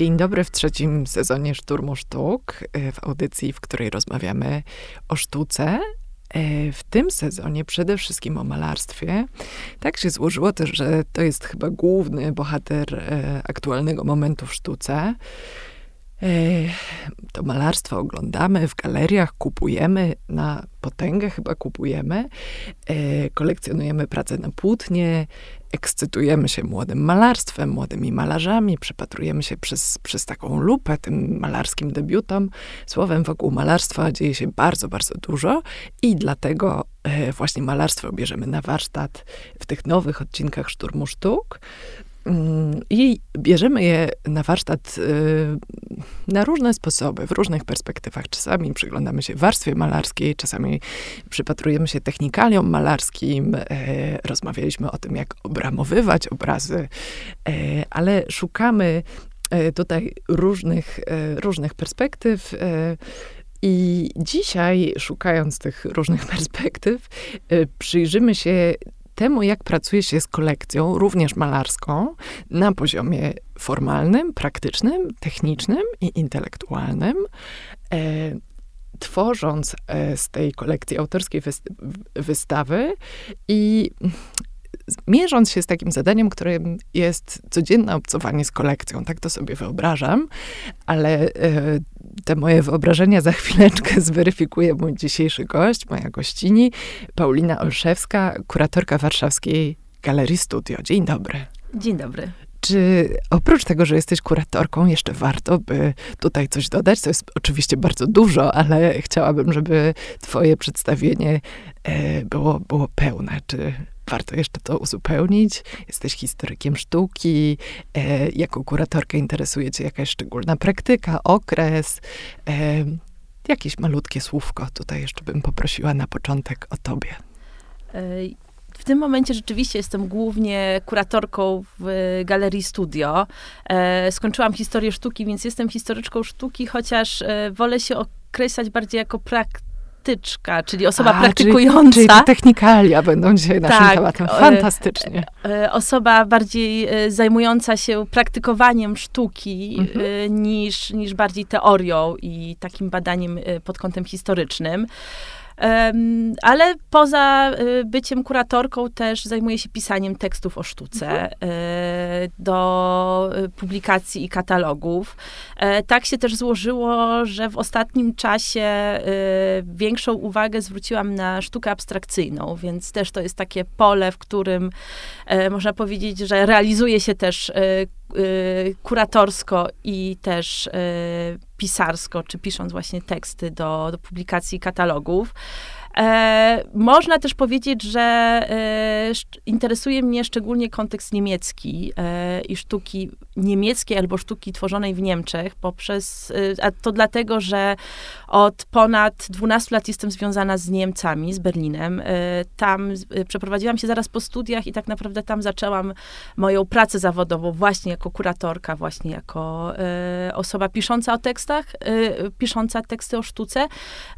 Dzień dobry w trzecim sezonie Szturmu Sztuk, y, w audycji, w której rozmawiamy o sztuce. Y, w tym sezonie przede wszystkim o malarstwie. Tak się złożyło też, że to jest chyba główny bohater y, aktualnego momentu w sztuce. To malarstwo oglądamy w galeriach, kupujemy na potęgę, chyba kupujemy. Kolekcjonujemy pracę na płótnie, ekscytujemy się młodym malarstwem, młodymi malarzami, przypatrujemy się przez, przez taką lupę tym malarskim debiutom. Słowem, wokół malarstwa dzieje się bardzo, bardzo dużo i dlatego właśnie malarstwo bierzemy na warsztat w tych nowych odcinkach Szturmu Sztuk. Mm, I bierzemy je na warsztat y, na różne sposoby, w różnych perspektywach. Czasami przyglądamy się warstwie malarskiej, czasami przypatrujemy się technikaliom malarskim. E, rozmawialiśmy o tym, jak obramowywać obrazy, e, ale szukamy e, tutaj różnych, różnych perspektyw. I dzisiaj, szukając tych różnych perspektyw, przyjrzymy się temu, jak pracuje się z kolekcją, również malarską, na poziomie formalnym, praktycznym, technicznym i intelektualnym. E, tworząc e, z tej kolekcji autorskiej wystawy i mierząc się z takim zadaniem, którym jest codzienne obcowanie z kolekcją. Tak to sobie wyobrażam, ale e, te moje wyobrażenia za chwileczkę zweryfikuje mój dzisiejszy gość, moja gościni, Paulina Olszewska, kuratorka warszawskiej Galerii Studio. Dzień dobry. Dzień dobry. Czy oprócz tego, że jesteś kuratorką, jeszcze warto by tutaj coś dodać? To jest oczywiście bardzo dużo, ale chciałabym, żeby twoje przedstawienie e, było, było pełne. Czy warto jeszcze to uzupełnić. Jesteś historykiem sztuki, e, jako kuratorka interesuje cię jakaś szczególna praktyka, okres. E, jakieś malutkie słówko tutaj jeszcze bym poprosiła na początek o tobie. E, w tym momencie rzeczywiście jestem głównie kuratorką w Galerii Studio. E, skończyłam historię sztuki, więc jestem historyczką sztuki, chociaż e, wolę się określać bardziej jako praktyk praktyczka, czyli osoba A, praktykująca. Czyli, czyli technikalia będą dzisiaj naszym tak, tematem. Fantastycznie. E, osoba bardziej e, zajmująca się praktykowaniem sztuki mhm. E, niż, niż bardziej teorią i takim badaniem pod kątem historycznym. Ale poza y, byciem kuratorką też zajmuję się pisaniem tekstów o sztuce mhm. Y, do y, publikacji i katalogów. E, tak się też złożyło, że w ostatnim czasie większą uwagę zwróciłam na sztukę abstrakcyjną, więc też to jest takie pole, w którym e, można powiedzieć, że realizuje się też Y, kuratorsko i y, pisarsko, czy pisząc właśnie teksty do, do publikacji katalogów. E, można też powiedzieć, że e, interesuje mnie szczególnie kontekst niemiecki e, i sztuki niemieckiej albo sztuki tworzonej w Niemczech, poprzez, e, a to dlatego, że od ponad 12 lat jestem związana z Niemcami, z Berlinem. E, tam e, przeprowadziłam się zaraz po studiach i tak naprawdę tam zaczęłam moją pracę zawodową właśnie jako kuratorka, właśnie jako osoba pisząca o tekstach, pisząca teksty o sztuce,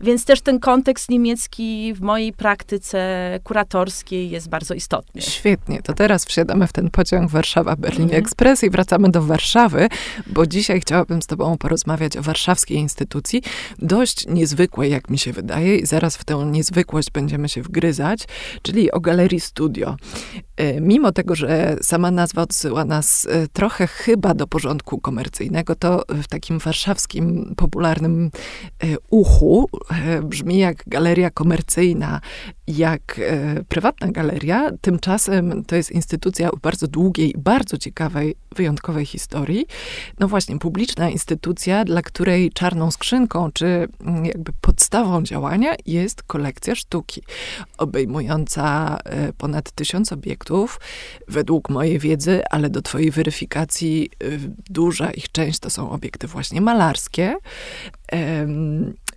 więc też ten kontekst niemiecki w mojej praktyce kuratorskiej jest bardzo istotny. Świetnie, to teraz wsiadamy w ten pociąg Warszawa-Berlin mm. Express i wracamy do Warszawy, bo dzisiaj chciałabym z tobą porozmawiać o warszawskiej instytucji, dość niezwykłej, jak mi się wydaje, i zaraz w tę niezwykłość będziemy się wgryzać, czyli o Galerii Studio. E, mimo tego, że sama nazwa odsyła nas e, trochę chyba do porządku komercyjnego, to w takim warszawskim popularnym e, uchu brzmi jak galeria komercyjna jak prywatna galeria. Tymczasem to jest instytucja o bardzo długiej, bardzo ciekawej, wyjątkowej historii. No właśnie, publiczna instytucja, dla której czarną skrzynką, czy mm, jakby podstawą działania jest kolekcja sztuki, obejmująca ponad tysiąc obiektów, według mojej wiedzy, ale do twojej weryfikacji e, duża ich część to są obiekty właśnie malarskie.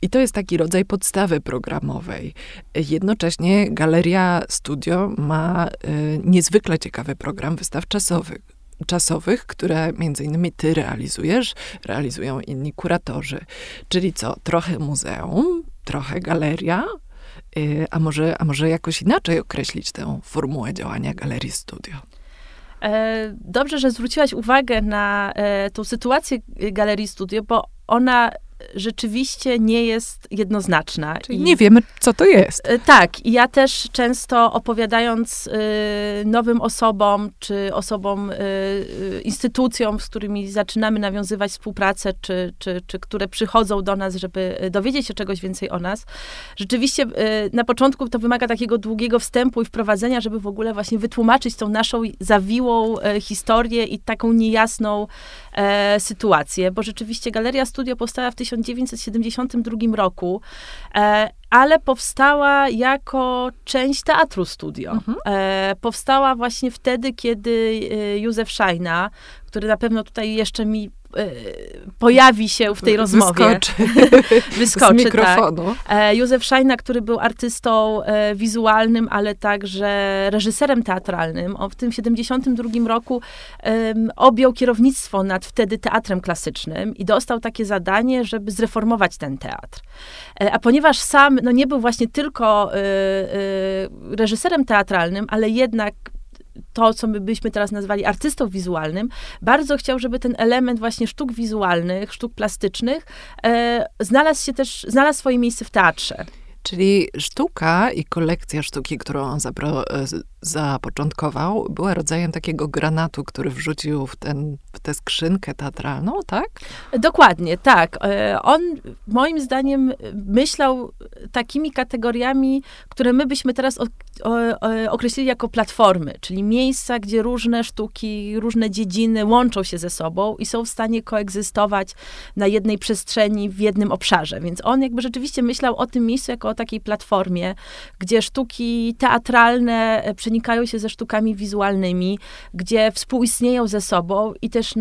I to jest taki rodzaj podstawy programowej. Jednocześnie Galeria Studio ma y, niezwykle ciekawy program wystaw czasowych czasowych, które między innymi ty realizujesz, realizują inni kuratorzy. Czyli co, trochę muzeum, trochę galeria, y, a może, a może jakoś inaczej określić tę formułę działania Galerii Studio? Dobrze, że zwróciłaś uwagę na tą sytuację Galerii Studio, bo ona rzeczywiście nie jest jednoznaczna. Czyli I, nie wiemy, co to jest. E, tak. I ja też często opowiadając y, nowym osobom, czy osobom, y, instytucjom, z którymi zaczynamy nawiązywać współpracę, czy, czy, czy które przychodzą do nas, żeby dowiedzieć się czegoś więcej o nas, rzeczywiście y, na początku to wymaga takiego długiego wstępu i wprowadzenia, żeby w ogóle właśnie wytłumaczyć tą naszą zawiłą historię i taką niejasną sytuację, bo rzeczywiście Galeria Studio powstała w 1972 roku, e, ale powstała jako część Teatru Studio. Mhm. E, powstała właśnie wtedy, kiedy e, Józef Szajna, który na pewno tutaj jeszcze mi pojawi się w tej rozmowie. Wyskoczy. Wyskoczy, Z mikrofonu. Tak. Józef Szajna, który był artystą e, wizualnym, ale także reżyserem teatralnym. On w tym 72 roku um, objął kierownictwo nad wtedy teatrem klasycznym i dostał takie zadanie, żeby zreformować ten teatr. A ponieważ sam no, nie był właśnie tylko y, y, reżyserem teatralnym, ale jednak to, co my byśmy teraz nazwali artystą wizualnym, bardzo chciał, żeby ten element właśnie sztuk wizualnych, sztuk plastycznych e, znalazł się też, znalazł swoje miejsce w teatrze. Czyli sztuka i kolekcja sztuki, którą on zapro, e, zapoczątkował, była rodzajem takiego granatu, który wrzucił w, ten, w tę skrzynkę teatralną, tak? Dokładnie, tak. E, on moim zdaniem myślał takimi kategoriami, które my byśmy teraz określili jako platformy, czyli miejsca, gdzie różne sztuki, różne dziedziny łączą się ze sobą i są w stanie koegzystować na jednej przestrzeni, w jednym obszarze. Więc on jakby rzeczywiście myślał o tym miejscu jako o takiej platformie, gdzie sztuki teatralne przenikają się ze sztukami wizualnymi, gdzie współistnieją ze sobą i też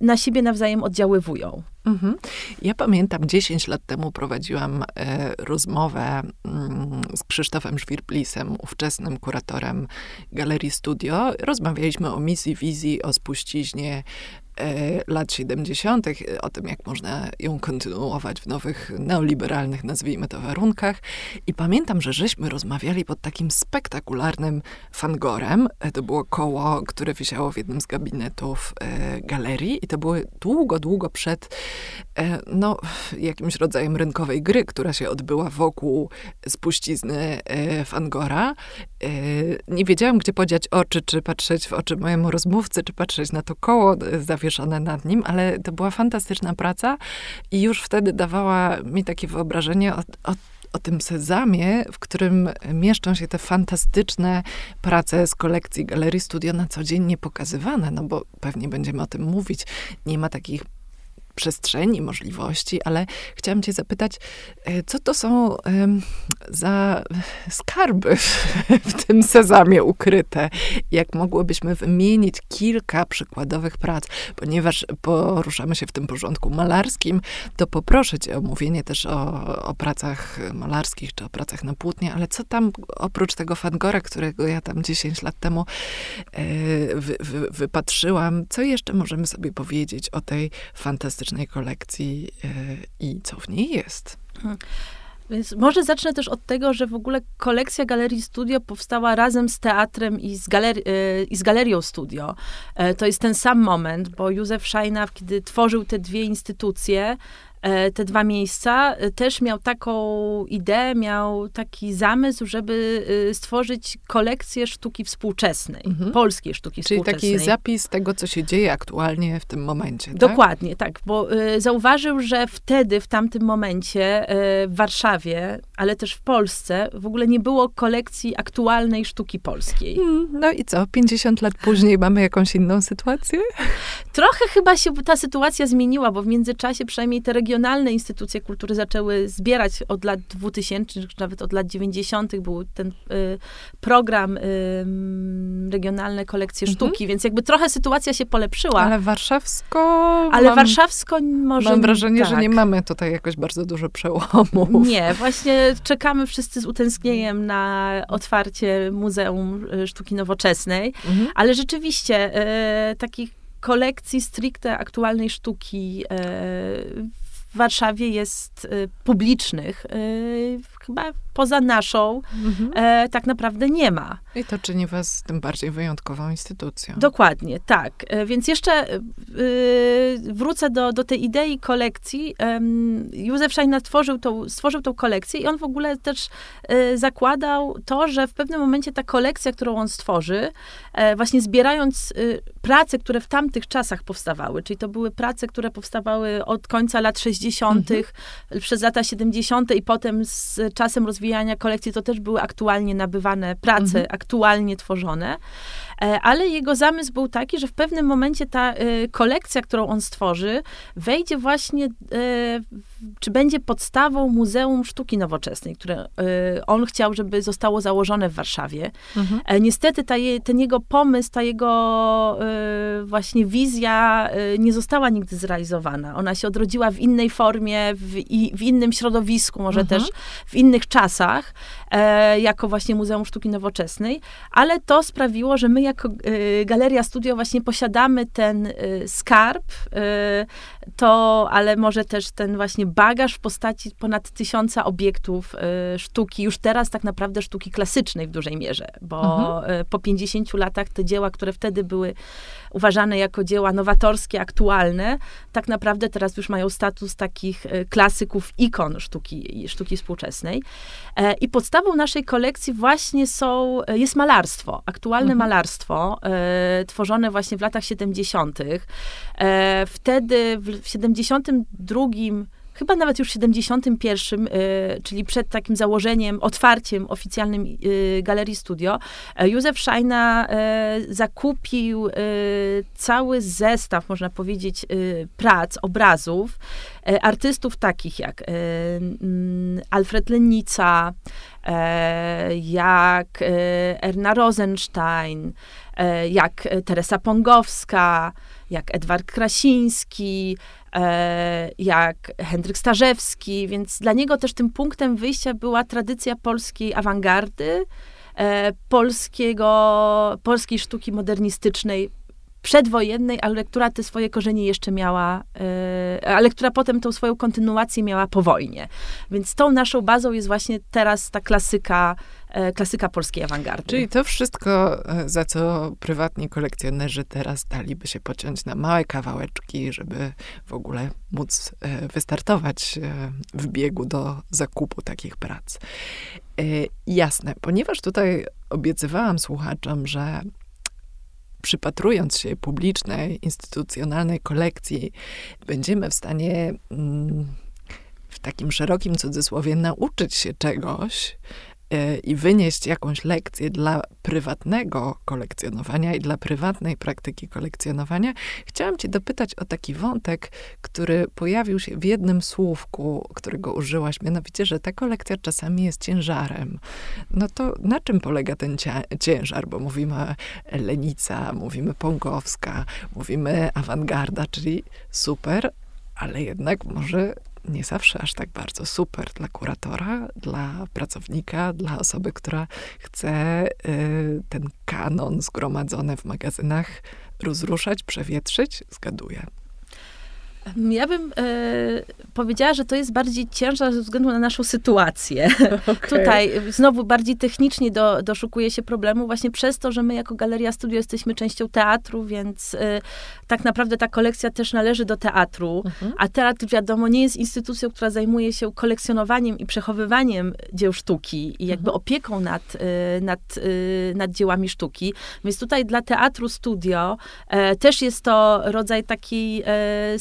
na siebie nawzajem oddziaływują. Mhm. Ja pamiętam, 10 lat temu prowadziłam e, rozmowę mm, z Krzysztofem Żwirblisem, ówczesnym kuratorem Galerii Studio. Rozmawialiśmy o misji, wizji, o spuściźnie E, lat 70., o tym, jak można ją kontynuować w nowych, neoliberalnych, nazwijmy to, warunkach. I pamiętam, że żeśmy rozmawiali pod takim spektakularnym fangorem. E, to było koło, które wisiało w jednym z gabinetów e, galerii i to było długo, długo przed no, jakimś rodzajem rynkowej gry, która się odbyła wokół spuścizny fangora. Nie wiedziałam, gdzie podziać oczy, czy patrzeć w oczy mojemu rozmówcy, czy patrzeć na to koło zawieszone zawieszone nad nim, ale to była fantastyczna praca i już wtedy dawała mi takie wyobrażenie o, o o tym sezamie, w którym mieszczą się te fantastyczne prace z kolekcji Galerii Studio na co dzień nie pokazywane, no bo pewnie będziemy o tym mówić. Nie ma takich przestrzeni, możliwości, ale chciałam cię zapytać, e, co to są za skarby w tym sezamie ukryte? Jak mogłybyśmy wymienić kilka przykładowych prac? Ponieważ poruszamy się w tym porządku malarskim, to poproszę cię o mówienie też o, o pracach malarskich, czy o pracach na płótnie, ale co tam oprócz tego Fangora, którego ja tam 10 lat temu e, wy, wy, wypatrzyłam, co jeszcze możemy sobie powiedzieć o tej fantastycznej fantastycznej kolekcji e, i co w niej jest. Hmm. Więc może zacznę też od tego, że w ogóle kolekcja Galerii Studio powstała razem z teatrem i z, galeri e, i z Galerią Studio. E, to jest ten sam moment, bo Józef Szajna, kiedy tworzył te dwie instytucje, te dwa miejsca, e, też miał taką ideę, miał taki zamysł, żeby e, stworzyć kolekcję sztuki współczesnej, mhm. polskiej sztuki Czyli współczesnej. taki zapis tego, co się dzieje aktualnie w tym momencie. Tak? Dokładnie, tak, bo zauważył, że wtedy, w tamtym momencie w Warszawie, ale też w Polsce, w ogóle nie było kolekcji aktualnej sztuki polskiej. Hmm, no i co, 50 lat później mamy jakąś inną sytuację? Trochę chyba się ta sytuacja zmieniła, bo w międzyczasie przynajmniej te regionalne instytucje kultury zaczęły zbierać od lat 2000, czy nawet od lat 90. był ten y, program y, regionalne kolekcje mhm. sztuki, więc jakby trochę sytuacja się polepszyła. Ale warszawsko... Ale mam, warszawsko może... Mam wrażenie, tak. że nie mamy tutaj jakoś bardzo dużo przełomów. Nie, właśnie czekamy wszyscy z utęsknieniem na otwarcie Muzeum Sztuki Nowoczesnej, mhm. ale rzeczywiście y, takich kolekcji stricte aktualnej sztuki e, w Warszawie jest y, publicznych, y, chyba poza naszą, mhm. e, tak naprawdę nie ma. I to czyni was tym bardziej wyjątkową instytucją. Dokładnie, tak. E, więc jeszcze y, wrócę do, do tej idei kolekcji. Józef Szajna stworzył tą, stworzył tą kolekcję i on w ogóle też e, zakładał to, że w pewnym momencie ta kolekcja, którą on stworzy, e, właśnie zbierając y, prace, które w tamtych czasach powstawały, czyli to były prace, które powstawały od końca lat 60., mhm. przez lata 70. i potem z czasem rozwijania kolekcji to też były aktualnie nabywane prace, mhm. aktualnie tworzone. E, ale jego zamysł był taki, że w pewnym momencie ta e, kolekcja, którą on stworzy, wejdzie właśnie, e, czy będzie podstawą Muzeum Sztuki Nowoczesnej, które on chciał, żeby zostało założone w Warszawie. Mhm. Niestety ta je, ten jego pomysł, ta jego właśnie wizja nie została nigdy zrealizowana. Ona się odrodziła w innej formie, w, w innym środowisku, może mhm. też w innych czasach, jako właśnie Muzeum Sztuki Nowoczesnej, ale to sprawiło, że my jako y, Galeria Studio właśnie posiadamy ten y, skarb, y, to, ale może też ten właśnie bagaż w postaci ponad tysiąca obiektów sztuki, już teraz tak naprawdę sztuki klasycznej w dużej mierze, bo mhm. po 50 latach te dzieła, które wtedy były uważane jako dzieła nowatorskie, aktualne, tak naprawdę teraz już mają status takich klasyków, ikon sztuki, sztuki współczesnej. E, I podstawą naszej kolekcji właśnie są, jest malarstwo, aktualne mhm. malarstwo e, tworzone właśnie w latach 70. E, wtedy w 72 chyba nawet już w 71, y, czyli przed takim założeniem, otwarciem oficjalnym y, Galerii Studio, e, Józef Szajna e, zakupił cały zestaw, można powiedzieć, prac, obrazów artystów takich jak mm, Alfred Lennica, jak Erna Rosenstein, jak Teresa Pongowska, jak Edward Krasiński, E, jak Hendryk Starzewski, więc dla niego też tym punktem wyjścia była tradycja polskiej awangardy, e, polskiego, polskiej sztuki modernistycznej, przedwojennej, ale która te swoje korzenie jeszcze miała, e, ale która potem tą swoją kontynuację miała po wojnie. Więc tą naszą bazą jest właśnie teraz ta klasyka klasyka polskiej awangardy. Czyli to wszystko, e, za co prywatni kolekcjonerzy teraz daliby się pociąć na małe kawałeczki, żeby w ogóle móc e, wystartować w biegu do zakupu takich prac. Jasne, ponieważ tutaj obiecywałam słuchaczom, że przypatrując się publicznej, instytucjonalnej kolekcji, będziemy w stanie mm, w takim szerokim cudzysłowie nauczyć się czegoś, E, i wynieść jakąś lekcję dla prywatnego kolekcjonowania i dla prywatnej praktyki kolekcjonowania, chciałam cię dopytać o taki wątek, który pojawił się w jednym słówku, którego użyłaś, mianowicie, że ta kolekcja czasami jest ciężarem. No to na czym polega ten ciężar? Bo mówimy Lenica, mówimy Pongowska, mówimy awangarda, czyli super, ale jednak może nie zawsze aż tak bardzo super dla kuratora, dla pracownika, dla osoby, która chce y, ten kanon zgromadzony w magazynach rozruszać, przewietrzyć. Zgaduję. Ja bym e, powiedziała, że to jest bardziej ciężar ze względu na naszą sytuację. Okay. Tutaj znowu bardziej technicznie do, doszukuje się problemu właśnie przez to, że my jako Galeria Studio jesteśmy częścią teatru, więc e, tak naprawdę ta kolekcja też należy do teatru, mhm. a teatr wiadomo nie jest instytucją, która zajmuje się kolekcjonowaniem i przechowywaniem dzieł sztuki i jakby mhm. opieką nad, e, nad, e, nad dziełami sztuki. Więc tutaj dla teatru studio e, też jest to rodzaj takiej e,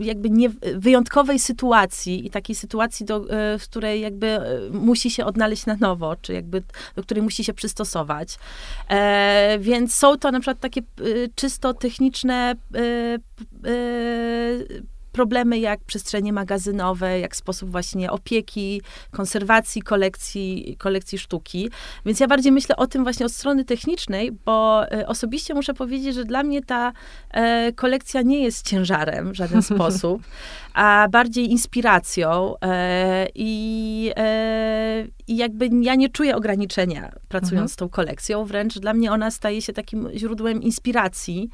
jakby nie, wyjątkowej sytuacji i takiej sytuacji, do, e, w której jakby e, musi się odnaleźć na nowo, czy jakby do której musi się przystosować. E, więc są to na przykład takie e, czysto techniczne e, e, problemy jak przestrzenie magazynowe, jak sposób właśnie opieki, konserwacji kolekcji, kolekcji sztuki. Więc ja bardziej myślę o tym właśnie od strony technicznej, bo e, osobiście muszę powiedzieć, że dla mnie ta e, kolekcja nie jest ciężarem w żaden sposób, a bardziej inspiracją. E, I I jakby ja nie czuję ograniczenia pracując Mhm. z tą kolekcją, wręcz dla mnie ona staje się takim źródłem inspiracji.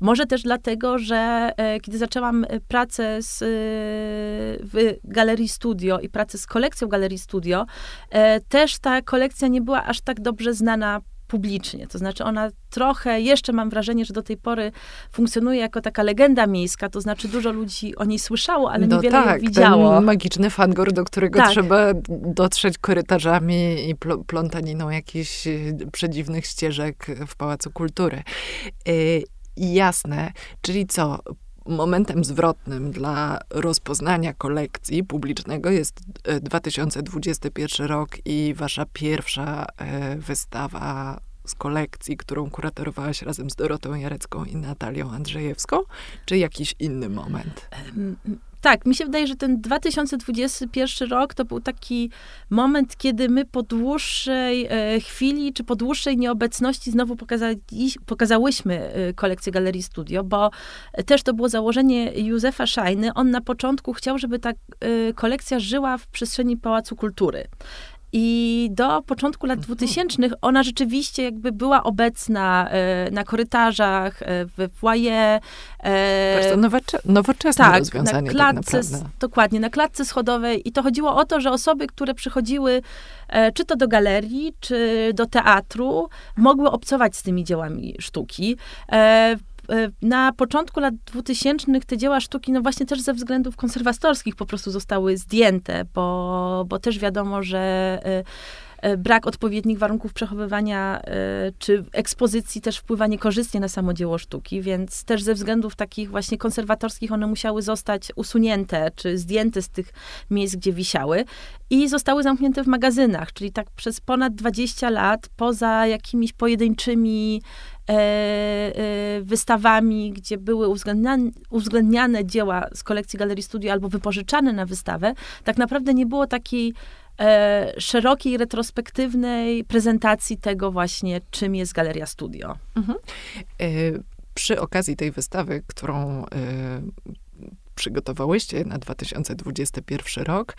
Może też dlatego, że e, kiedy zaczęłam e, pracę z, e, w Galerii Studio i pracę z kolekcją Galerii Studio, e, też ta kolekcja nie była aż tak dobrze znana publicznie. To znaczy ona trochę, jeszcze mam wrażenie, że do tej pory funkcjonuje jako taka legenda miejska, to znaczy dużo ludzi o niej słyszało, ale no niewiele tak, widziało. ten magiczny fangor, do którego Tak. trzeba dotrzeć korytarzami i pl- plątaniną jakichś y, przedziwnych ścieżek w Pałacu Kultury. Y, jasne, czyli co? Momentem zwrotnym dla rozpoznania kolekcji publicznego jest y, 2021 rok i wasza pierwsza y, wystawa z kolekcji, którą kuratorowałaś razem z Dorotą Jarecką i Natalią Andrzejewską, czy jakiś inny moment? Tak, mi się wydaje, że ten 2021 rok to był taki moment, kiedy my po dłuższej e, chwili, czy po dłuższej nieobecności znowu pokazali, pokazałyśmy e, kolekcję Galerii Studio, bo też to było założenie Józefa Szajny. On na początku chciał, żeby ta e, kolekcja żyła w przestrzeni Pałacu Kultury. I do początku lat 2000 ona rzeczywiście jakby była obecna e, na korytarzach, e, w foyer. Bardzo nowocze- nowoczesne tak, rozwiązanie na tak klatce, s- dokładnie, na klatce schodowej. I to chodziło o to, że osoby, które przychodziły czy to do galerii, czy do teatru, mogły obcować z tymi dziełami sztuki. E, na początku lat 2000 te dzieła sztuki, no właśnie też ze względów konserwatorskich po prostu zostały zdjęte, bo, bo też wiadomo, że e, e, brak odpowiednich warunków przechowywania czy ekspozycji też wpływa niekorzystnie na samo dzieło sztuki, więc też ze względów takich właśnie konserwatorskich one musiały zostać usunięte czy zdjęte z tych miejsc, gdzie wisiały i zostały zamknięte w magazynach, czyli tak przez ponad 20 lat poza jakimiś pojedynczymi wystawami, gdzie były uwzględniane, uwzględniane dzieła z kolekcji Galerii Studio albo wypożyczane na wystawę, tak naprawdę nie było takiej e, szerokiej, retrospektywnej prezentacji tego właśnie, czym jest Galeria Studio. Y, Przy okazji tej wystawy, którą y, przygotowałyście na 2021 rok,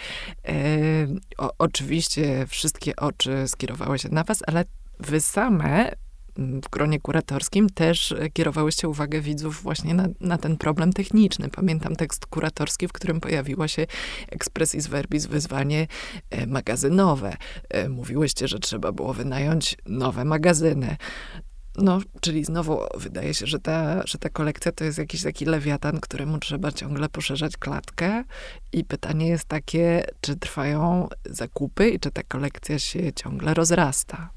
y, o, oczywiście wszystkie oczy skierowały się na was, ale wy same w gronie kuratorskim też kierowałyście uwagę widzów właśnie na, na ten problem techniczny. Pamiętam tekst kuratorski, w którym pojawiła się expressis verbis wyzwanie e, magazynowe. E, Mówiłyście, że trzeba było wynająć nowe magazyny. No, czyli znowu wydaje się, że ta, że ta kolekcja to jest jakiś taki lewiatan, któremu trzeba ciągle poszerzać klatkę. I pytanie jest takie, czy trwają zakupy i czy ta kolekcja się ciągle rozrasta.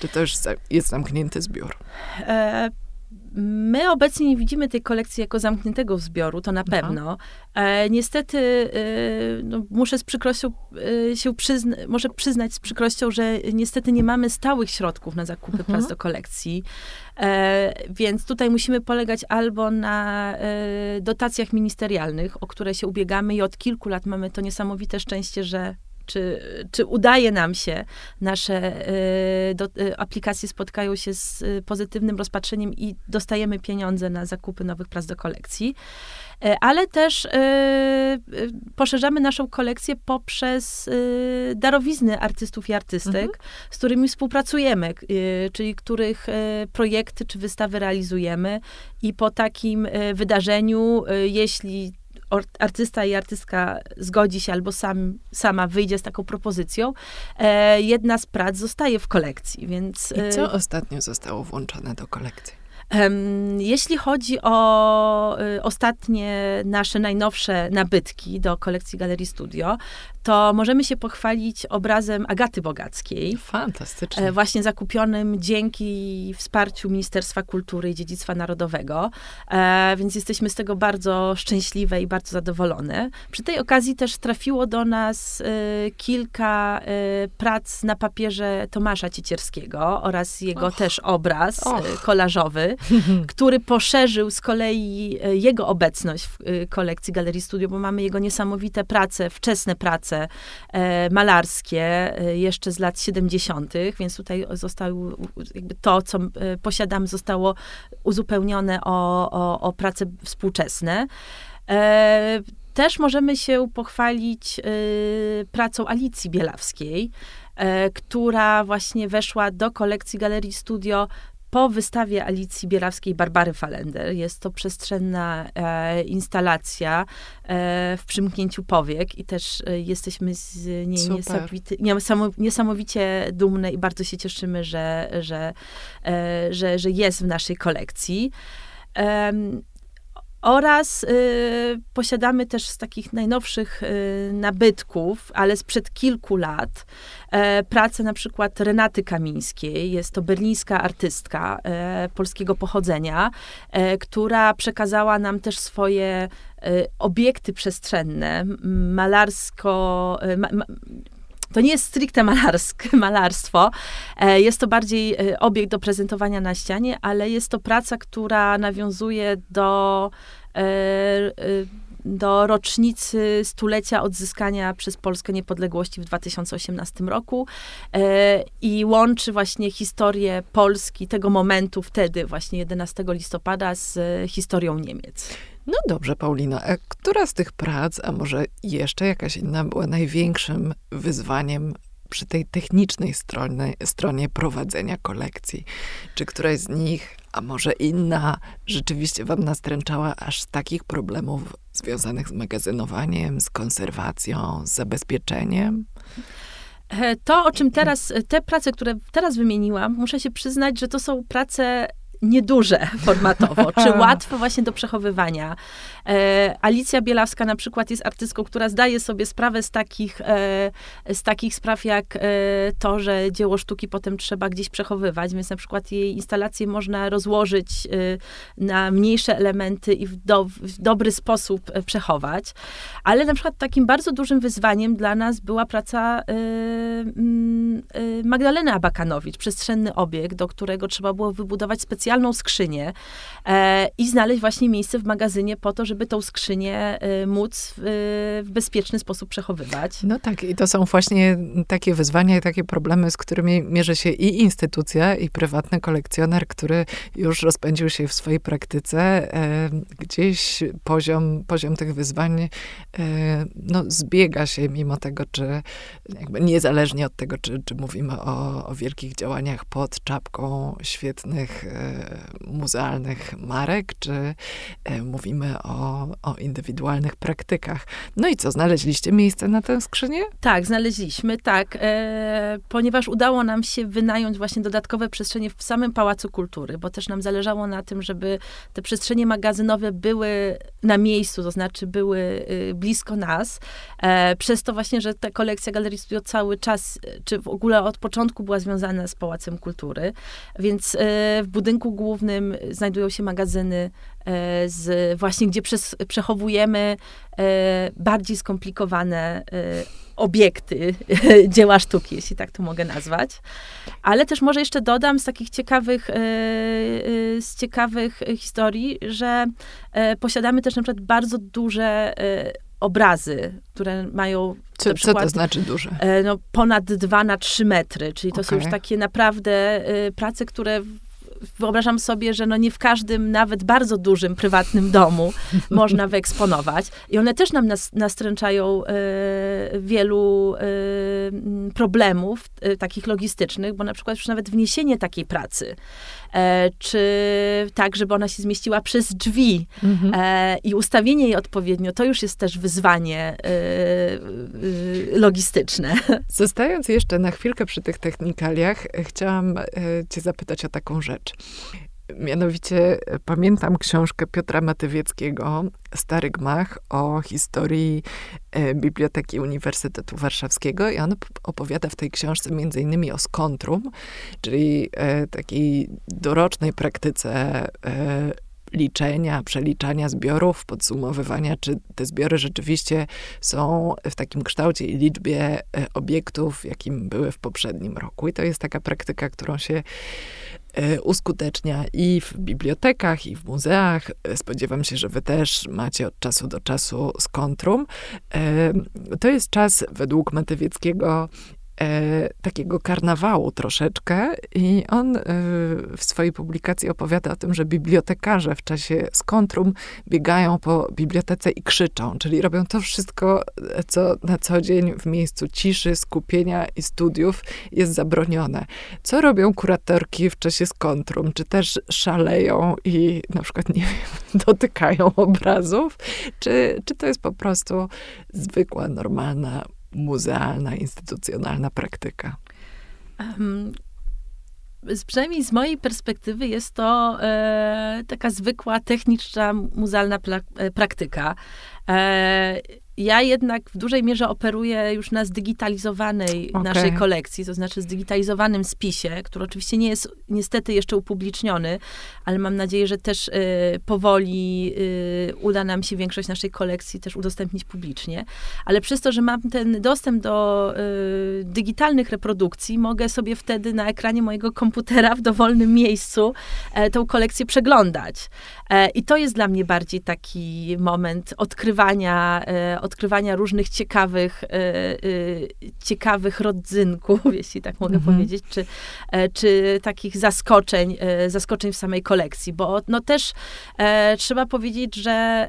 Czy to już za- jest zamknięty zbiór? E, My obecnie nie widzimy tej kolekcji jako zamkniętego zbioru, to na Aha. pewno. E, niestety, e, no, muszę z przykrością e, się przyzna, może przyznać z przykrością, że niestety nie mamy stałych środków na zakupy Mhm. prac do kolekcji. E, więc tutaj musimy polegać albo na e, dotacjach ministerialnych, o które się ubiegamy i od kilku lat mamy to niesamowite szczęście, że czy, czy udaje nam się, nasze e, do, e, aplikacje spotkają się z e, pozytywnym rozpatrzeniem i dostajemy pieniądze na zakupy nowych prac do kolekcji. Ale też poszerzamy naszą kolekcję poprzez darowizny artystów i artystek, Mhm. z którymi współpracujemy, czyli których projekty czy wystawy realizujemy i po takim wydarzeniu, jeśli artysta i artystka zgodzi się albo sam, sama wyjdzie z taką propozycją, e, jedna z prac zostaje w kolekcji, więc... I e, co ostatnio zostało włączone do kolekcji? Jeśli chodzi o y, ostatnie nasze najnowsze nabytki do kolekcji Galerii Studio, to możemy się pochwalić obrazem Agaty Bogackiej. Fantastycznie. E, Właśnie zakupionym dzięki wsparciu Ministerstwa Kultury i Dziedzictwa Narodowego, e, więc jesteśmy z tego bardzo szczęśliwe i bardzo zadowolone. Przy tej okazji też trafiło do nas e, kilka e, prac na papierze Tomasza Ciecierskiego oraz jego też obraz kolażowy, który poszerzył z kolei e, jego obecność w e, kolekcji Galerii Studio, bo mamy jego niesamowite prace, wczesne prace e, malarskie jeszcze z lat 70., więc tutaj zostały, u- jakby to, co posiadamy, zostało uzupełnione o, o, o prace współczesne. Też możemy się pochwalić pracą Alicji Bielawskiej, która właśnie weszła do kolekcji Galerii Studio po wystawie Alicji Bielawskiej Barbary Falender. Jest to przestrzenna e, instalacja e, w przymknięciu powiek i też e, jesteśmy z niej niesamowicie, niesamowicie dumne i bardzo się cieszymy, że, że, e, że, że jest w naszej kolekcji. Oraz y, posiadamy też z takich najnowszych y, nabytków, ale sprzed kilku lat, e, pracę na przykład Renaty Kamińskiej. Jest to berlińska artystka e, polskiego pochodzenia, e, która przekazała nam też swoje e, obiekty przestrzenne, malarsko, e, ma, ma, to nie jest stricte malarsk, malarstwo. E, jest to bardziej e, obiekt do prezentowania na ścianie, ale jest to praca, która nawiązuje do e, do rocznicy stulecia odzyskania przez Polskę niepodległości w 2018 roku i łączy właśnie historię Polski, tego momentu wtedy, właśnie 11 listopada, z historią Niemiec. No dobrze, Paulina, a która z tych prac, a może jeszcze jakaś inna, była największym wyzwaniem przy tej technicznej stronie, stronie prowadzenia kolekcji? Czy któraś z nich, a może inna, rzeczywiście wam nastręczała aż takich problemów związanych z magazynowaniem, z konserwacją, z zabezpieczeniem? E, to, o czym teraz, te prace, które teraz wymieniłam, muszę się przyznać, że to są prace nieduże formatowo, czy łatwe właśnie do przechowywania. E, Alicja Bielawska na przykład jest artystką, która zdaje sobie sprawę z takich, e, z takich spraw jak e, to, że dzieło sztuki potem trzeba gdzieś przechowywać, więc na przykład jej instalacje można rozłożyć e, na mniejsze elementy i w, do, w dobry sposób e, przechować. Ale na przykład takim bardzo dużym wyzwaniem dla nas była praca e, mm, Magdaleny Abakanowicz, przestrzenny obiekt, do którego trzeba było wybudować specjalną skrzynię i znaleźć właśnie miejsce w magazynie po to, żeby żeby tą skrzynię y, móc w bezpieczny sposób przechowywać. No tak, i to są właśnie takie wyzwania i takie problemy, z którymi mierzy się i instytucja, i prywatny kolekcjoner, który już rozpędził się w swojej praktyce. E, gdzieś poziom, poziom tych wyzwań e, no, zbiega się, mimo tego, czy niezależnie od tego, czy, czy mówimy o, o wielkich działaniach pod czapką świetnych e, muzealnych marek, czy mówimy o o, indywidualnych praktykach. No i co, znaleźliście miejsce na tę skrzynię? Tak, znaleźliśmy, tak. E, ponieważ udało nam się wynająć właśnie dodatkowe przestrzenie w samym Pałacu Kultury, bo też nam zależało na tym, żeby te przestrzenie magazynowe były na miejscu, to znaczy były y, blisko nas. E, przez to właśnie, że ta kolekcja Galerii Studio cały czas, czy w ogóle od początku była związana z Pałacem Kultury, więc e, w budynku głównym znajdują się magazyny z właśnie, gdzie przez, przechowujemy e, bardziej skomplikowane e, obiekty dzieła sztuki, jeśli tak to mogę nazwać. Ale też może jeszcze dodam z takich ciekawych, z ciekawych historii, że posiadamy też na przykład bardzo duże obrazy, które mają co, przykład, co to znaczy duże? No, ponad 2 na 3 metry, czyli to okay. są już takie naprawdę prace, które wyobrażam sobie, że no nie w każdym, nawet bardzo dużym, prywatnym domu można wyeksponować. I one też nam nas, nastręczają e, wielu e, problemów e, takich logistycznych, bo na przykład już nawet wniesienie takiej pracy, czy tak, żeby ona się zmieściła przez drzwi mhm. E, i ustawienie jej odpowiednio, to już jest też wyzwanie e, logistyczne. Zostając jeszcze na chwilkę przy tych technikaliach, chciałam cię zapytać o taką rzecz. Mianowicie pamiętam książkę Piotra Matywieckiego, Stary Gmach, o historii e, Biblioteki Uniwersytetu Warszawskiego i on opowiada w tej książce między innymi o skontrum, czyli e, takiej dorocznej praktyce e, liczenia, przeliczania zbiorów, podsumowywania, czy te zbiory rzeczywiście są w takim kształcie i liczbie obiektów, jakim były w poprzednim roku. I to jest taka praktyka, którą się E, uskutecznia i w bibliotekach, i w muzeach. E, spodziewam się, że wy też macie od czasu do czasu skontrum. E, to jest czas według Matywieckiego e, takiego karnawału troszeczkę i on e, w swojej publikacji opowiada o tym, że bibliotekarze w czasie skontrum biegają po bibliotece i krzyczą, czyli robią to wszystko, co na co dzień w miejscu ciszy, skupienia i studiów jest zabronione. Co robią kuratorki w czasie skontrum? Czy też szaleją i na przykład, nie wiem, dotykają obrazów? Czy, czy to jest po prostu zwykła, normalna, muzealna, instytucjonalna praktyka? Um, przynajmniej z mojej perspektywy jest to e, taka zwykła, techniczna, muzealna e, praktyka. E, ja jednak w dużej mierze operuję już na zdigitalizowanej okay. naszej kolekcji, to znaczy zdigitalizowanym spisie, który oczywiście nie jest niestety jeszcze upubliczniony, ale mam nadzieję, że też y, powoli y, uda nam się większość naszej kolekcji też udostępnić publicznie. Ale przez to, że mam ten dostęp do y, digitalnych reprodukcji, mogę sobie wtedy na ekranie mojego komputera w dowolnym miejscu e, tą kolekcję przeglądać. E, I to jest dla mnie bardziej taki moment odkrywania, e, odkrywania różnych ciekawych, e, ciekawych rodzynków, jeśli tak mogę mhm. powiedzieć, czy, czy takich zaskoczeń, zaskoczeń w samej kolekcji, bo no też trzeba powiedzieć, że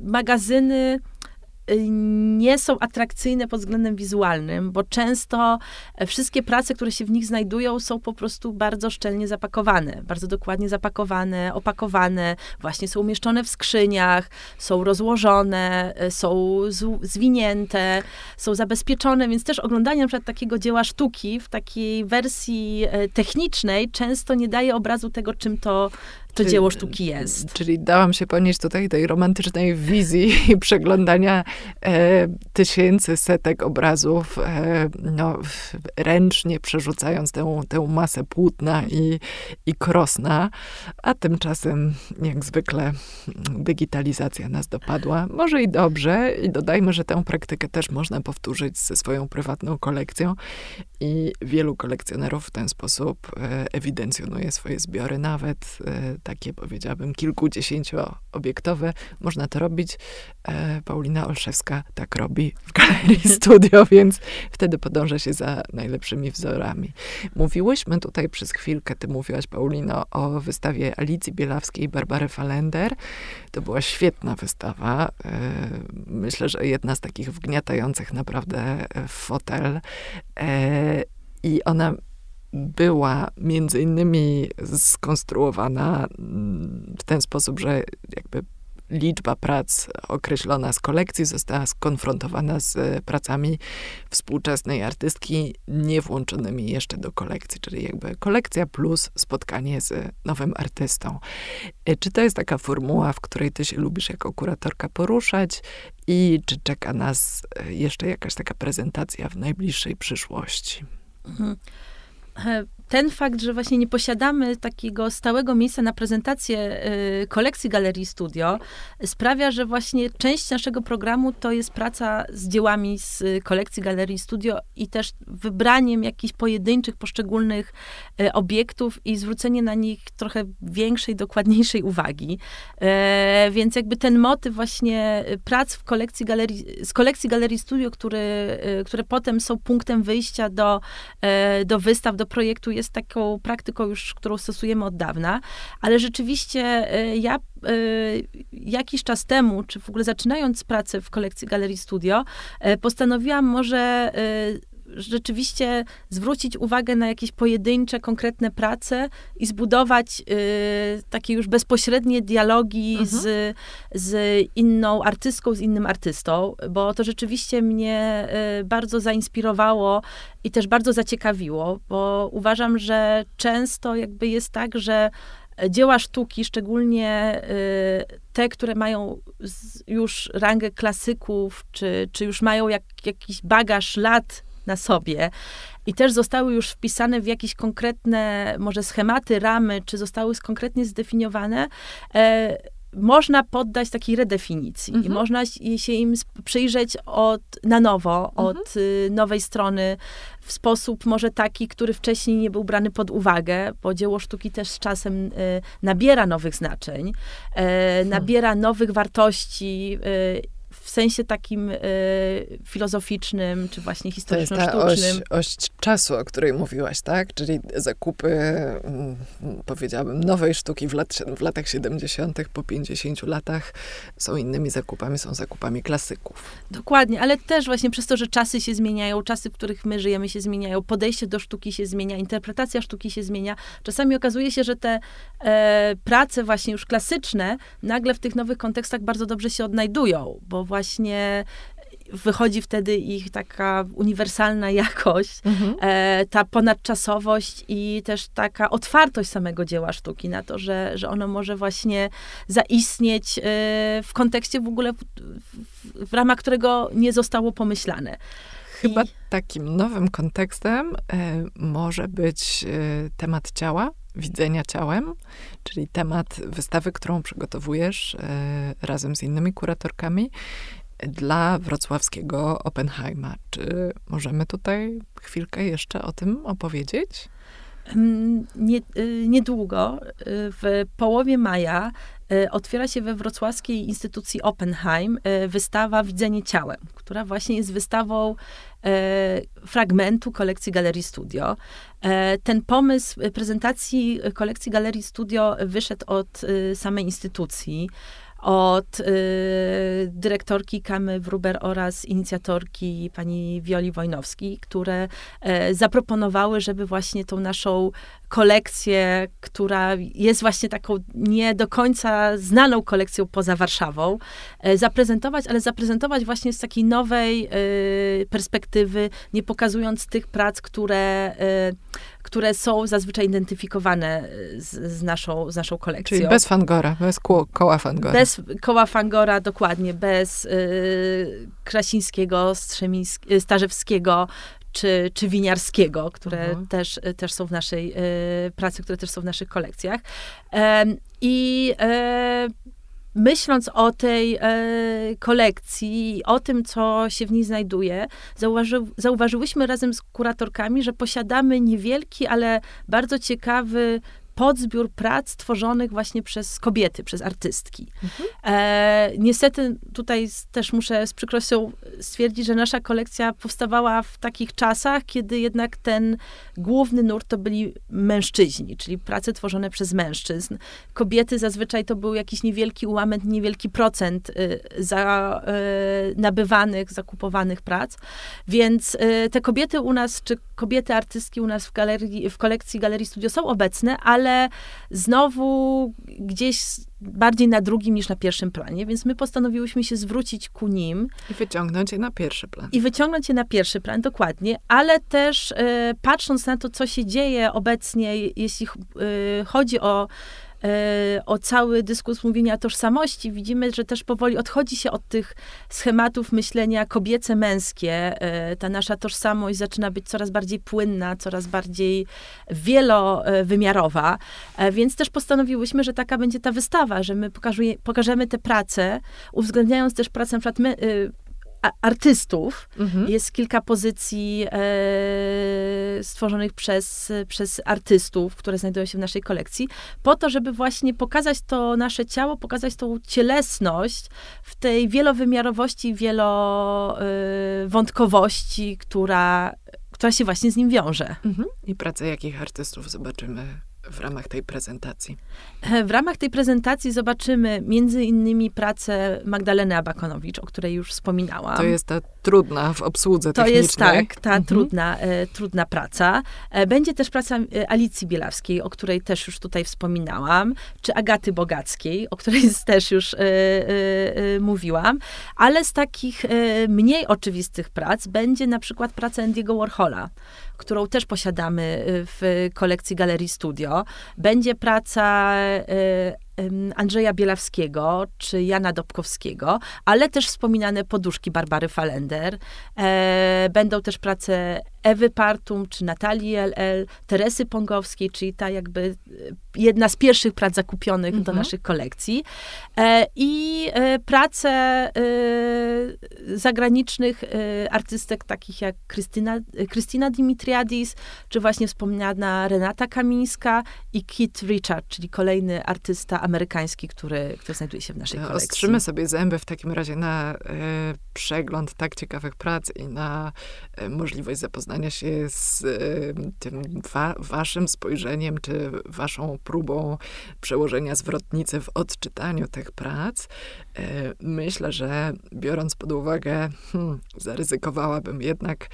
magazyny nie są atrakcyjne pod względem wizualnym, bo często e, wszystkie prace, które się w nich znajdują, są po prostu bardzo szczelnie zapakowane, bardzo dokładnie zapakowane, opakowane, właśnie są umieszczone w skrzyniach, są rozłożone, e, są zwinięte, są zabezpieczone, więc też oglądanie na przykład takiego dzieła sztuki w takiej wersji e, technicznej często nie daje obrazu tego, czym to to czyli, dzieło sztuki jest. Czyli dałam się ponieść tutaj tej romantycznej wizji i przeglądania e, tysięcy, setek obrazów, e, no, ręcznie przerzucając tę, tę masę płótna i, i krosna, a tymczasem jak zwykle digitalizacja nas dopadła. Może i dobrze i dodajmy, że tę praktykę też można powtórzyć ze swoją prywatną kolekcją i wielu kolekcjonerów w ten sposób e, ewidencjonuje swoje zbiory, nawet e, takie powiedziałabym kilkudziesięcioobiektowe. Można to robić. E, Paulina Olszewska tak robi w Galerii Studio, więc wtedy podąża się za najlepszymi wzorami. Mówiłyśmy tutaj przez chwilkę, ty mówiłaś Paulino o wystawie Alicji Bielawskiej i Barbary Falender. To była świetna wystawa. E, myślę, że jedna z takich wgniatających naprawdę w fotel. E, I ona była między innymi skonstruowana mm, w ten sposób, że jakby liczba prac określona z kolekcji została skonfrontowana z pracami współczesnej artystki, nie włączonymi jeszcze do kolekcji, czyli jakby kolekcja plus spotkanie z nowym artystą. E, czy to jest taka formuła, w której ty się lubisz jako kuratorka poruszać i czy czeka nas e, jeszcze jakaś taka prezentacja w najbliższej przyszłości? Mhm her ten fakt, że właśnie nie posiadamy takiego stałego miejsca na prezentację y, kolekcji Galerii Studio, sprawia, że właśnie część naszego programu to jest praca z dziełami z kolekcji Galerii Studio i też wybraniem jakichś pojedynczych, poszczególnych y, obiektów i zwrócenie na nich trochę większej, dokładniejszej uwagi. E, więc jakby ten motyw właśnie prac w kolekcji galerii, z kolekcji Galerii Studio, który, y, które potem są punktem wyjścia do, do wystaw, do projektu jest taką praktyką już, którą stosujemy od dawna, ale rzeczywiście e, ja e, jakiś czas temu, czy w ogóle zaczynając pracę w kolekcji Galerii Studio, e, postanowiłam może rzeczywiście zwrócić uwagę na jakieś pojedyncze, konkretne prace i zbudować y, takie już bezpośrednie dialogi mhm. z, z inną artystką, z innym artystą, bo to rzeczywiście mnie y, bardzo zainspirowało i też bardzo zaciekawiło, bo uważam, że często jakby jest tak, że dzieła sztuki, szczególnie y, te, które mają już rangę klasyków, czy, czy już mają jak, jakiś bagaż lat na sobie i też zostały już wpisane w jakieś konkretne, może schematy, ramy, czy zostały konkretnie zdefiniowane, e, można poddać takiej redefinicji mhm. i można się im przyjrzeć od, na nowo, mhm. od y, nowej strony, w sposób może taki, który wcześniej nie był brany pod uwagę, bo dzieło sztuki też z czasem y, nabiera nowych znaczeń, y, nabiera nowych wartości y, w sensie takim y, filozoficznym, czy właśnie historyczno-sztucznym. oś, oś czasu, o której mówiłaś, tak? Czyli zakupy, mm, powiedziałabym, nowej sztuki w, lat, w latach 70., po 50 latach są innymi zakupami, są zakupami klasyków. Dokładnie, ale też właśnie przez to, że czasy się zmieniają, czasy, w których my żyjemy się zmieniają, podejście do sztuki się zmienia, interpretacja sztuki się zmienia. Czasami okazuje się, że te e, prace właśnie już klasyczne nagle w tych nowych kontekstach bardzo dobrze się odnajdują, bo właśnie wychodzi wtedy ich taka uniwersalna jakość, e, ta ponadczasowość i też taka otwartość samego dzieła sztuki na to, że, że ono może właśnie zaistnieć e, w kontekście w ogóle, w, w, w ramach którego nie zostało pomyślane. Chyba I- takim nowym kontekstem e, może być e, temat ciała, widzenia ciałem, czyli temat wystawy, którą przygotowujesz e, razem z innymi kuratorkami dla wrocławskiego Oppenheima. Czy możemy tutaj chwilkę jeszcze o tym opowiedzieć? Nie, y, niedługo, y, w połowie maja, y, otwiera się we wrocławskiej instytucji Oppenheim wystawa Widzenie ciałem, która właśnie jest wystawą e, fragmentu kolekcji Galerii Studio. E, Ten pomysł prezentacji kolekcji Galerii Studio wyszedł od samej instytucji od y, dyrektorki Kamy Wruber oraz inicjatorki pani Wioli Wojnowskiej, które e, zaproponowały, żeby właśnie tą naszą kolekcję, która jest właśnie taką nie do końca znaną kolekcją poza Warszawą, e, zaprezentować, ale zaprezentować właśnie z takiej nowej e, perspektywy, nie pokazując tych prac, które, e, które są zazwyczaj identyfikowane z, z, naszą, z naszą kolekcją. Czyli bez Fangora, bez ko- koła Fangora. Bez koła Fangora, dokładnie, bez y, Krasińskiego, y, Starzewskiego czy, czy Winiarskiego, które Mhm. też, y, też są w naszej y, pracy, które też są w naszych kolekcjach. I e, myśląc o tej e, kolekcji, o tym, co się w niej znajduje, zauważy, zauważyłyśmy razem z kuratorkami, że posiadamy niewielki, ale bardzo ciekawy podzbiór prac tworzonych właśnie przez kobiety, przez artystki. E, niestety tutaj też muszę z przykrością stwierdzić, że nasza kolekcja powstawała w takich czasach, kiedy jednak ten główny nurt to byli mężczyźni, czyli prace tworzone przez mężczyzn. Kobiety zazwyczaj to był jakiś niewielki ułamek, niewielki procent y, za, y, nabywanych, zakupowanych prac. Więc y, te kobiety u nas, czy kobiety artystki u nas w, galerii, w kolekcji Galerii Studio są obecne, ale znowu gdzieś bardziej na drugim niż na pierwszym planie, więc my postanowiłyśmy się zwrócić ku nim I wyciągnąć je na pierwszy plan. i wyciągnąć je na pierwszy plan, dokładnie, ale też e, patrząc na to, co się dzieje obecnie, jeśli e, chodzi o, o cały dyskurs mówienia tożsamości, widzimy, że też powoli odchodzi się od tych schematów myślenia kobiece-męskie. E, ta nasza tożsamość zaczyna być coraz bardziej płynna, coraz bardziej wielowymiarowa, E, więc też postanowiłyśmy, że taka będzie ta wystawa, że my pokażemy te prace, uwzględniając też pracę artystów, Mhm. jest kilka pozycji e, stworzonych przez, przez artystów, które znajdują się w naszej kolekcji, po to, żeby właśnie pokazać to nasze ciało, pokazać tą cielesność w tej wielowymiarowości, wielowątkowości, która, która się właśnie z nim wiąże. Mhm. I pracę jakich artystów zobaczymy w ramach tej prezentacji? E, W ramach tej prezentacji zobaczymy między innymi pracę Magdaleny Abakonowicz, o której już wspominałam. To jest ta trudna w obsłudze To technicznej. jest tak, ta Mhm. trudna, e, trudna praca. E, będzie też praca e, Alicji Bielawskiej, o której też już tutaj wspominałam, czy Agaty Bogackiej, o której też już e, e, mówiłam, ale z takich mniej oczywistych prac będzie na przykład praca Andiego Warhola, którą też posiadamy e, w kolekcji Galerii Studio. Będzie praca em, Andrzeja Bielawskiego czy Jana Dobkowskiego, ale też wspominane poduszki Barbary Falender. E, będą też prace Ewy Partum czy Natalii LL, Teresy Pongowskiej, czyli ta jakby e, jedna z pierwszych prac zakupionych do Mhm. naszych kolekcji. E, I e, prace zagranicznych artystek takich jak Krystyna, Krystyna Dimitriadis, czy właśnie wspomniana Renata Kamińska i Kit Richard, czyli kolejny artysta amerykański, który, który znajduje się w naszej kolekcji. Ostrzymy sobie zęby w takim razie na e, przegląd tak ciekawych prac i na e, możliwość zapoznania się z e, tym wa waszym spojrzeniem, czy waszą próbą przełożenia zwrotnicy w odczytaniu tych prac. Myślę, że biorąc pod uwagę, hmm, zaryzykowałabym jednak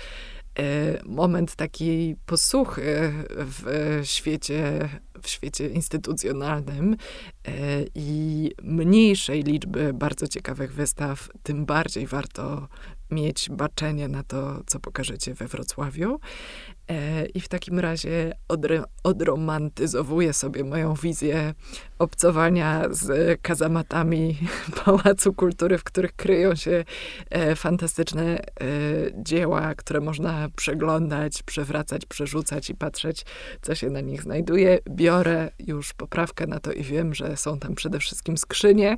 moment takiej posłuchy w świecie, w świecie instytucjonalnym e, i mniejszej liczby bardzo ciekawych wystaw, tym bardziej warto mieć baczenie na to, co pokażecie we Wrocławiu. E, I w takim razie odre, odromantyzowuję sobie moją wizję obcowania z kazamatami Pałacu Kultury, w których kryją się e, fantastyczne e, dzieła, które można przeglądać, przewracać, przerzucać i patrzeć, co się na nich znajduje. Biorę już poprawkę na to i wiem, że są tam przede wszystkim skrzynie.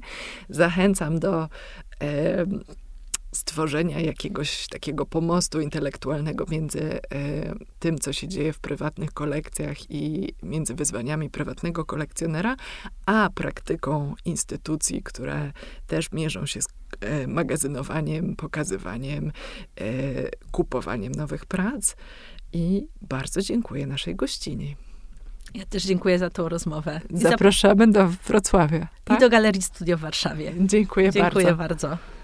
Zachęcam do stworzenia jakiegoś takiego pomostu intelektualnego między e, tym, co się dzieje w prywatnych kolekcjach i między wyzwaniami prywatnego kolekcjonera, a praktyką instytucji, które też mierzą się z e, magazynowaniem, pokazywaniem, e, kupowaniem nowych prac. I bardzo dziękuję naszej gościni. Ja też dziękuję za tą rozmowę. Zapraszamy do Wrocławia. Tak? I do Galerii Studio w Warszawie. Dziękuję, dziękuję bardzo. bardzo.